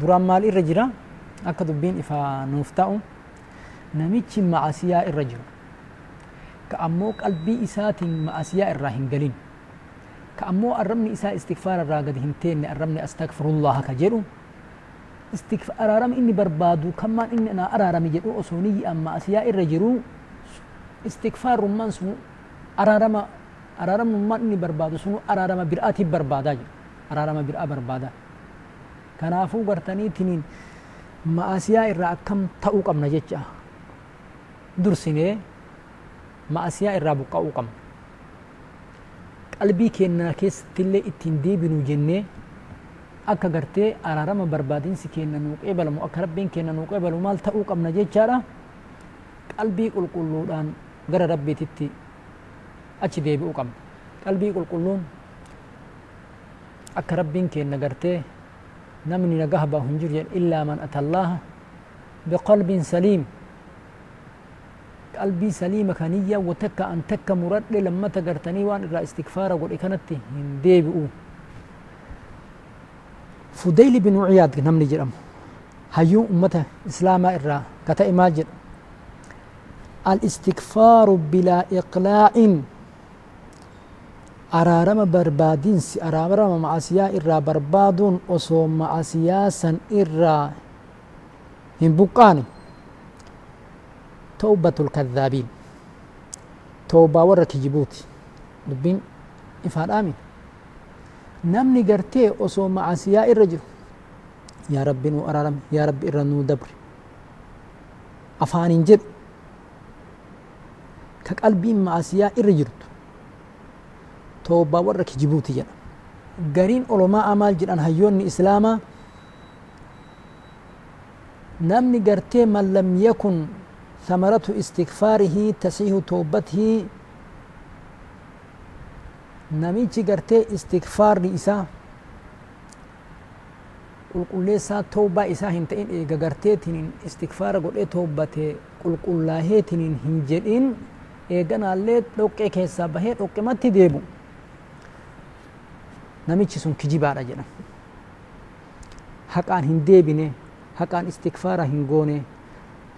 duraan maal irra jira akka dubbiin ifaa nuuf ta'u namichi ma'asiyaa irra jiru ka ammoo qalbii isaatiin ma'asiyaa irraa hin galin ka ammoo arrabni isaa istikfaara irraa gadi hin teenne arrabni astagfirullaha ka jedhu araarama inni barbaadu kammaan inni naa araarame jedhu osoo niyyi'an ma'asiyaa irra jiru istikfaarummaan sun araarama araaramummaan inni barbaadu sunu araarama bir'aatiif barbaadaa jedhu araarama bir'aa barbaadaa kanaafuu gartaniitiniin ma'asiyaa irraa akkam ta'uu qabna jecha dursinee ma'asiyaa irraa buqqa'uu qabna qalbii keenya keessattillee ittiin deebinu jennee akka gartee araarama barbaadinsi keenya nuu qeebalamu akka rabbiin keenya nuu qeebalu maal ta'uu qabna jechaadha qalbii qulqulluudhaan gara rabbiititti achi deebi'uu qabna qalbii qulqulluun akka rabbiin keenya gartee نمني نقهبة هنجر إلا من أتى الله بقلب سليم. قلبي سليم كانية وتك أن تك مرد لما تقرتني وان را استكفار وقل إكانت هنديب فديل بن عياد نمني جرم. هايو أمته إسلام إرا كتئ إماجر الاستكفار بلا إقلاع. أرارم بربادينس أرارم معسيا إرا بربادون أصو معسيا سن إرا هم بقاني توبة الكذابين توبة ورك جبوتي دبين إفاد آمين نمني قرتي أصو معسيا الرجل يا رب نو أرارم يا رب إرا نو دبر أفان جد كقلبين معسيا الرجل توبة ورك جبوتي جنا قرين علماء أمال جران هيون إسلاما نمني قرتي من لم يكن ثمرة استغفاره تصحيح توبته نميجي قرتي استغفار إسا qulqulleessaa toobaa isaa hin ta'in eega garteetiniin istikfaara godhee toobbatee qulqullaaheetiniin hin eeganaallee dhoqqee keessaa bahee dhoqqematti deebu namichi sun kijibaadha jedhan haqaan hin deebine haqaan istikfaara hin goone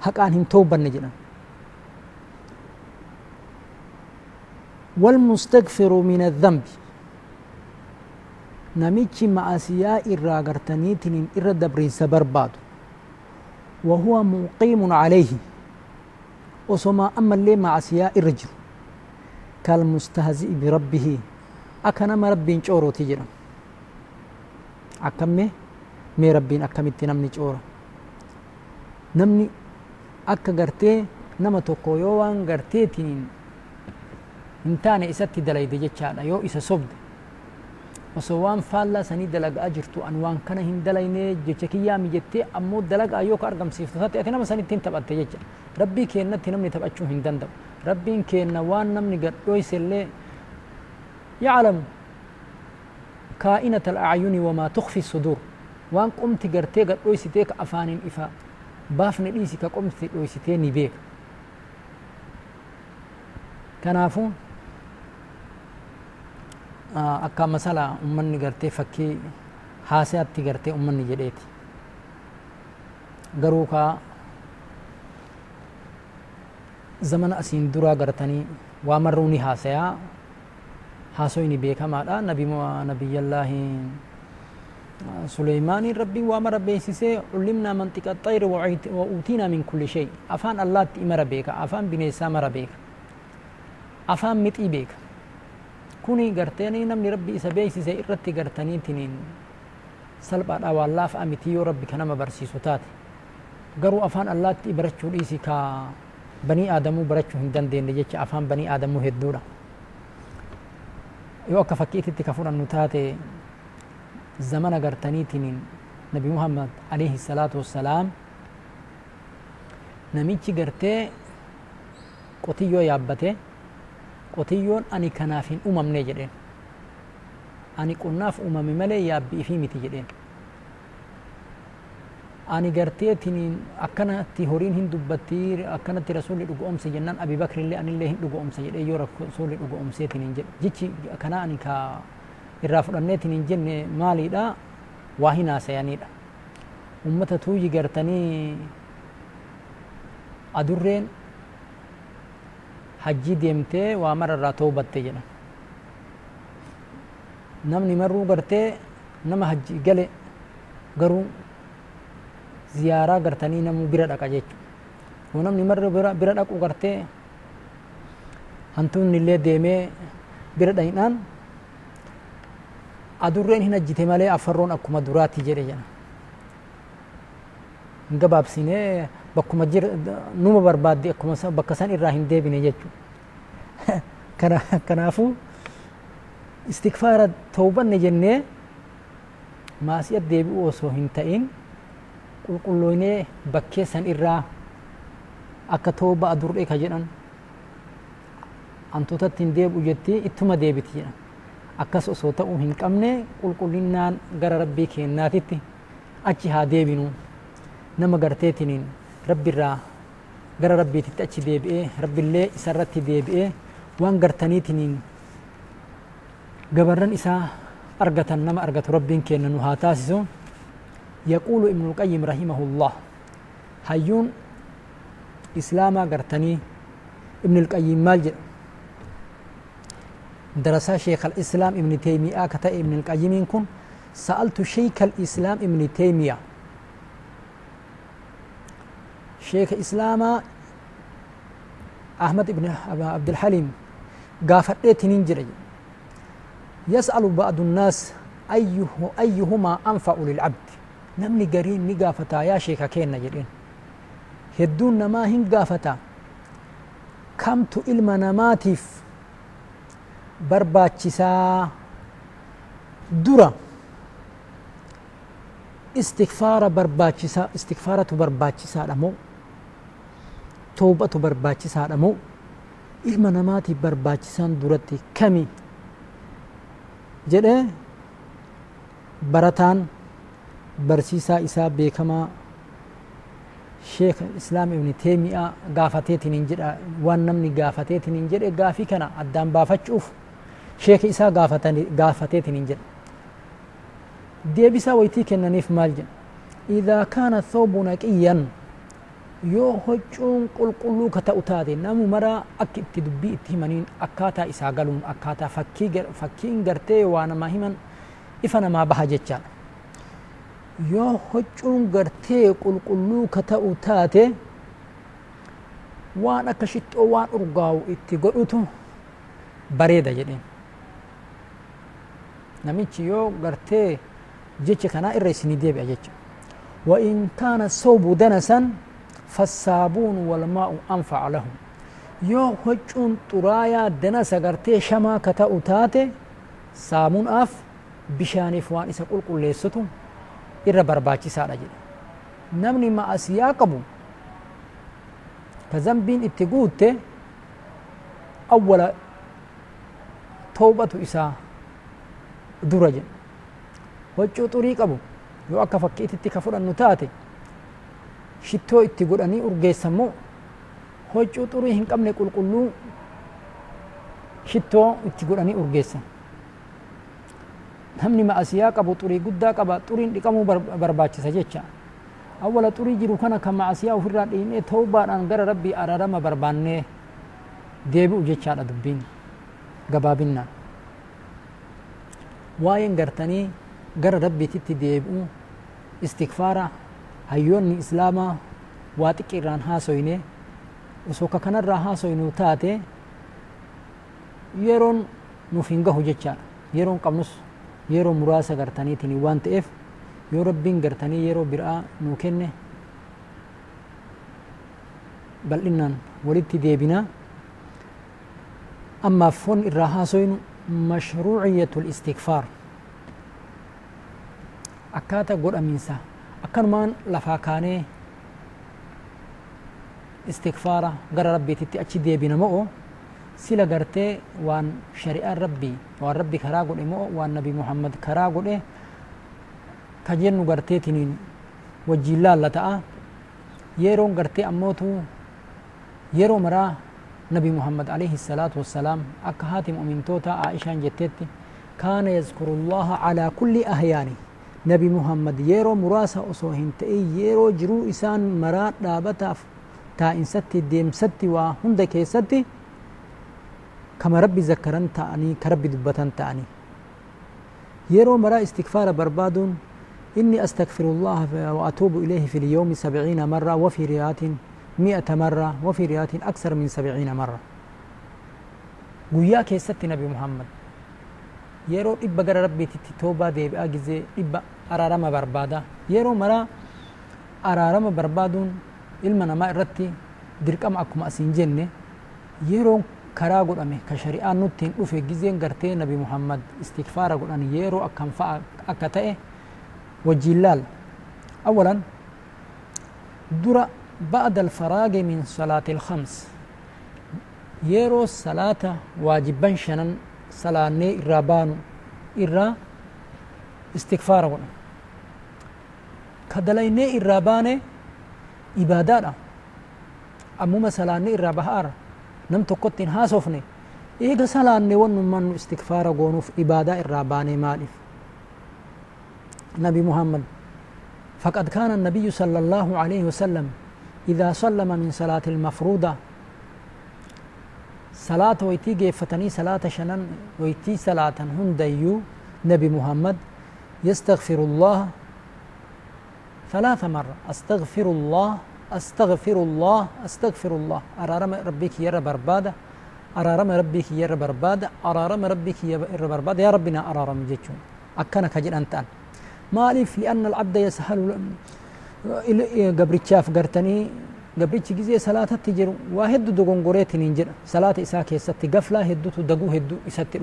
haqaan hin toobbanne jedhan والمستغفر من الذنب. نميتشي معاسيا إرى غرتنيتن إرى دبرين سبرباد وهو مقيم عليه. وسما أما اللي معاسيا إرجر كالمستهزئ بربه. أكنا ما ربين شورو تجرا أكمي مي ربين أكمتي نمني شورو نمني أكا غرتي نما توكو يوان غرتيتين intaane isatti dalayde jechaadha yoo isa sobde osoo waan faallaa sanii dalagaa jirtu an waan kana hin dalayne jecha kiyyaa mijettee ammoo dalagaa yoo ka argamsiiftu taate ati nama sanittiin hin taphatte jecha rabbii keennatti namni taphachuu hin danda'u rabbiin keenna waan namni gadhooysellee yaclamu alacyuni wamaa tukfi suduur waan qomti gartee gadhooysitee ka afaanin ifa baafne dhiisi ka qomti dhooysitee ni beeka kanaafuu akka masala ummanni gartee fakkii haasayaatti gartee ummanni jedheeti garuu ka zamana asiin duraa gartanii waa marruu ni haasayaa haasoyni beekamaadha nabi nabiyyallaahi suleymaaniin rabbiin waa mara beeksisee cullimnaa manxiqa xayri wa uutiinaa min kulli shay afaan allaatti mara beeka afaan bineessaa mara beeka afaan mixii beeka kuni gartanii namni rabbi isa beeksise irratti gartaniitiniin salphaadha waan laafa miti yoo rabbi kanama barsiisu taate garuu afaan allaatti barachuu dhiisi ka banii aadamuu barachuu hin dandeenye jecha afaan banii aadamuu hedduudha yoo akka fakkiititti ka fudhannu taate zamana gartaniitiniin nabi muhammad alayhi salaatu wassalaam namichi gartee qotiyyoo yaabbate qotiyyoon ani kanaaf hin uumamne jedheen ani qonnaaf uumame malee yaabbii ifii miti jedheen ani garteetiniin akkanatti horiin hin dubbatti akkanatti rasuulli dhugoomse jennaan abi bakrillee anillee hin dhugoomse jedhee yoo rasuulli dhugoomseetiniin jedhe jechi kana ani ka irraa fudhanneetiniin jenne maaliidha waa hin haasayaniidha ummata tuuyi gartanii adurreen hajjii deemtee waa mara irraa toobatte jedhan namni marruu gartee nama hajji gale garuu ziyaaraa gartanii namu bira dhaqa jechu yoo namni marra bira, dhaqu gartee hantuunni illee deemee bira dhahinaan adurreen hin hajjite malee afarroon akkuma duraatti jedhe jedha hin gabaabsinee bakkuma numa barbaadde akkuma bakka san irraa hin deebine jechu kana kanaafuu istikfaara toobanne jennee maasiyat deebi'u osoo hin ta'in qulqulloynee bakkee san irraa akka tooba adurree ka jedhan hantuutatti hin deebi'u jetti ittuma deebiti jedhan akkas osoo ta'uu hin qabne qulqullinnaan gara rabbii keennaatitti achi haa deebinu nama garteetiniin rabbiirraa gara rabbiititti achi deebi'ee rabbillee isarratti deebi'ee waan gartaniitiniin gabarran isaa argatan nama argatu rabbiin kenna nu haa taasisu يقول ابن القيم رحمه الله هيون إسلاما قرتني. ابن القيم مالج درس شيخ الإسلام ابن تيمية كتا ابن القيم كن سألت شيخ الإسلام ابن تيمية. شيخ إسلام أحمد ابن عبد الحليم قافت ننجري يسأل بعض الناس أيه أيهما أنفع للعبد؟ Namni gariin ni gaafataa yaa sheeka keenna jedheen hedduun namaa hin gaafata kamtu ilma namaatiif barbaachisaa dura istikfaara barbaachisaa istikfaaratu barbaachisaadha moo toobatu barbaachisaadha moo ilma namaatiif barbaachisaan duratti kami jedhe barataan barsiisaa isaa beekamaa sheekh islaam ibni teemiyaa gaafateetiniin jedha waan namni gaafateetiniin jedhe gaafii kana addaan baafachuuf sheeka isaa gaafateetiniin jedha. Deebisaa waytii kennaniif maal jedha? Idaa kaana thawbu naqiyyan yoo hoccuun qulqulluu ka ta'u taate namu maraa akka itti dubbii itti himaniin akkaataa isaa galuun akkaataa fakkiin gartee waa nama himan ifa namaa baha jechaadha yoo hoccuun gartee qulqulluu ka ta'u taate waan akka shixxoo waan urgaa'u itti godhutu bareeda jedheen namichi yoo gartee jecha kanaa irra isinii deebi'a jecha وإن كان الثوب دنسا فالصابون والماء أنفع لهم yoo hoccuun xuraayaa danasa gartee shamaa ka ta'u taate saamunaaf bishaaniif waan isa qulqulleessitu irra barbaachisaadha jedhe. Namni ma'asiyaa qabu ka zambiin itti guutte awwala toobatu isaa dura jedhe. Hoccuu xurii qabu yoo akka fakkiititti ka fudhannu taate shittoo itti godhanii urgeessan moo hoccuu xurii hin qabne qulqulluu shittoo itti godhanii urgeessan namni ma'asiyaa qabu xurii guddaa qaba xuriin dhiqamuu barbaachisa jecha awwala xurii jiru kana kan ma'asiyaa ofirraa dhiinee tawbaadhaan gara rabbii araarama barbaannee deebi'u jechaadha dubbiin gabaabinnaan waa'een gartanii gara rabbiititti deebi'u istikfaara hayyoonni islaamaa waa xiqqirraan haasoyne osoo ka kanarraa haasoynu taate yeroon nuuf hin gahu jechaadha yeroon qabnus yeroo muraasa gartaniitiin waan ta'eef yoo rabbiin gartanii yeroo biraa nuu kenne bal'innaan walitti deebinaa ammaaf won irraa haasoynu mashruuciyyatu listikfaar akkaata godhamiinsa akkanumaan lafaa kaanee istikfaara gara rabbiititti achi deebina moo sila gartee waan shari'aan rabbii waan rabbi karaa godhe moo waan nabi muhammad karaa godhe ka jennu garteetiniin wajjiin laalla ta'a yeroon gartee ammootu yeroo maraa nabi muhammad alayhi salaatu wassalaam akka haati mu'mintoota aishaan jetteetti kaana yazkuru llaha calaa kulli ahyaani nabi muhammad yeroo muraasa osoo hin ta'in yeroo jiruu isaan maraa dhaabataaf taa'insatti deemsatti waa hunda keessatti كما ربي ذكرن تاني كربي دبتن تاني يرو مرا استغفار برباد إني أستغفر الله وأتوب إليه في اليوم سبعين مرة وفي ريات مئة مرة وفي ريات أكثر من سبعين مرة. قياك ست نبي محمد. يرو إبا قرى ربي تتوبة ديب آجزي إبا أرارما بربادا. يرو مرا أرارما بربادون إلمنا ما إردتي درقم أكما أسين جنة يرو karaa godhame ka shari'aan nutti hin dhufe gizeen gartee nabi muhammad istikfaara godhan yeroo akkam fa'a akka ta'e wajjiin laal awalan dura ba'da alfaraagi min salaati alkhams yeroo salaata waajibban shanan salaannee irraa baanu irraa istikfaara godhan ka dalaynee irraa baane ibaadaadha ammuma salaannee irraa bahaara nam tokkotti hin haasofne eega salaanne wannumman nu istikfaara goonuuf ibaadaa irraa baane maaliif نبي محمد. فقد كان النبي صلى الله عليه وسلم إذا سلم من صلاة المفروضة. صلاة ويتي جيفتني صلاة شنن ويتي صلاة هنديو. نبي محمد. يستغفر الله ثلاث مرة. أستغفر الله أستغفر الله أستغفر الله. أرارم ربك يا رب أربادة. أرارم ربك يا رب أربادة. أرارم ربك يا رب أربادة. يا ربنا أرارم جيتشون. أكنا كجر أنت ما لي في أن العبد يسهل إلى إيه، قبر تشاف قرتني. قبر تشجزي صلاة تجر واحد دو قنقرات نينجر صلاة إساك يستي. قفلة هدو تدقو هدو يستي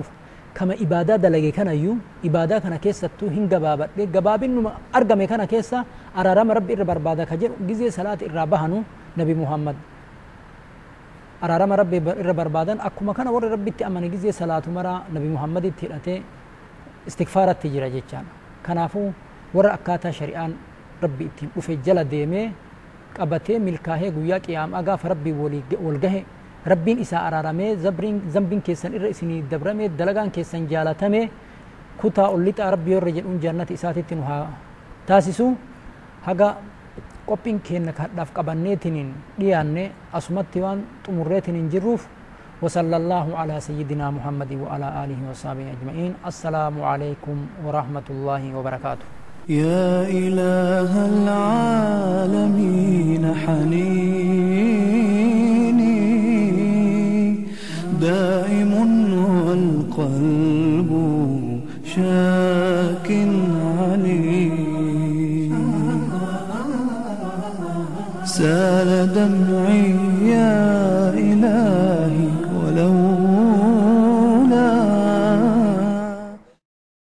kama ibaadaa dalage kanayyuu ibaadaa kana keessattuu hin gabaabadhe gabaabinnuma argame kana keessa araarama rabbi irra barbaada ka jedhu gizee salaata irraa bahanu nabi muhammad araarama rabbi irra barbaadan akkuma kana warri rabbitti amane gizee salaatu maraa nabi muhammaditti hidhatee istikfaaratti jira jechaadha kanaafuu warra akkaataa shari'aan rabbi ittiin dhufe jala deemee qabatee milkaahee guyyaa qiyaamaa gaafa rabbii wal gahe rabbiin isaa araaramee zambiin keessan irra isinii dabramee dalagaan keessan jaalatamee kutaa ol lixaa rabbii warra jedhuun jannata isaatitti nu haa taasisu haga qophiin keenna kadhaaf qabanneetiniin dhiyaanne asumatti waan xumurreetiniin jirruuf وصلى الله على سيدنا محمد وعلى آله وصحبه أجمعين السلام عليكم ورحمة الله وبركاته يا إله العالمين حنيني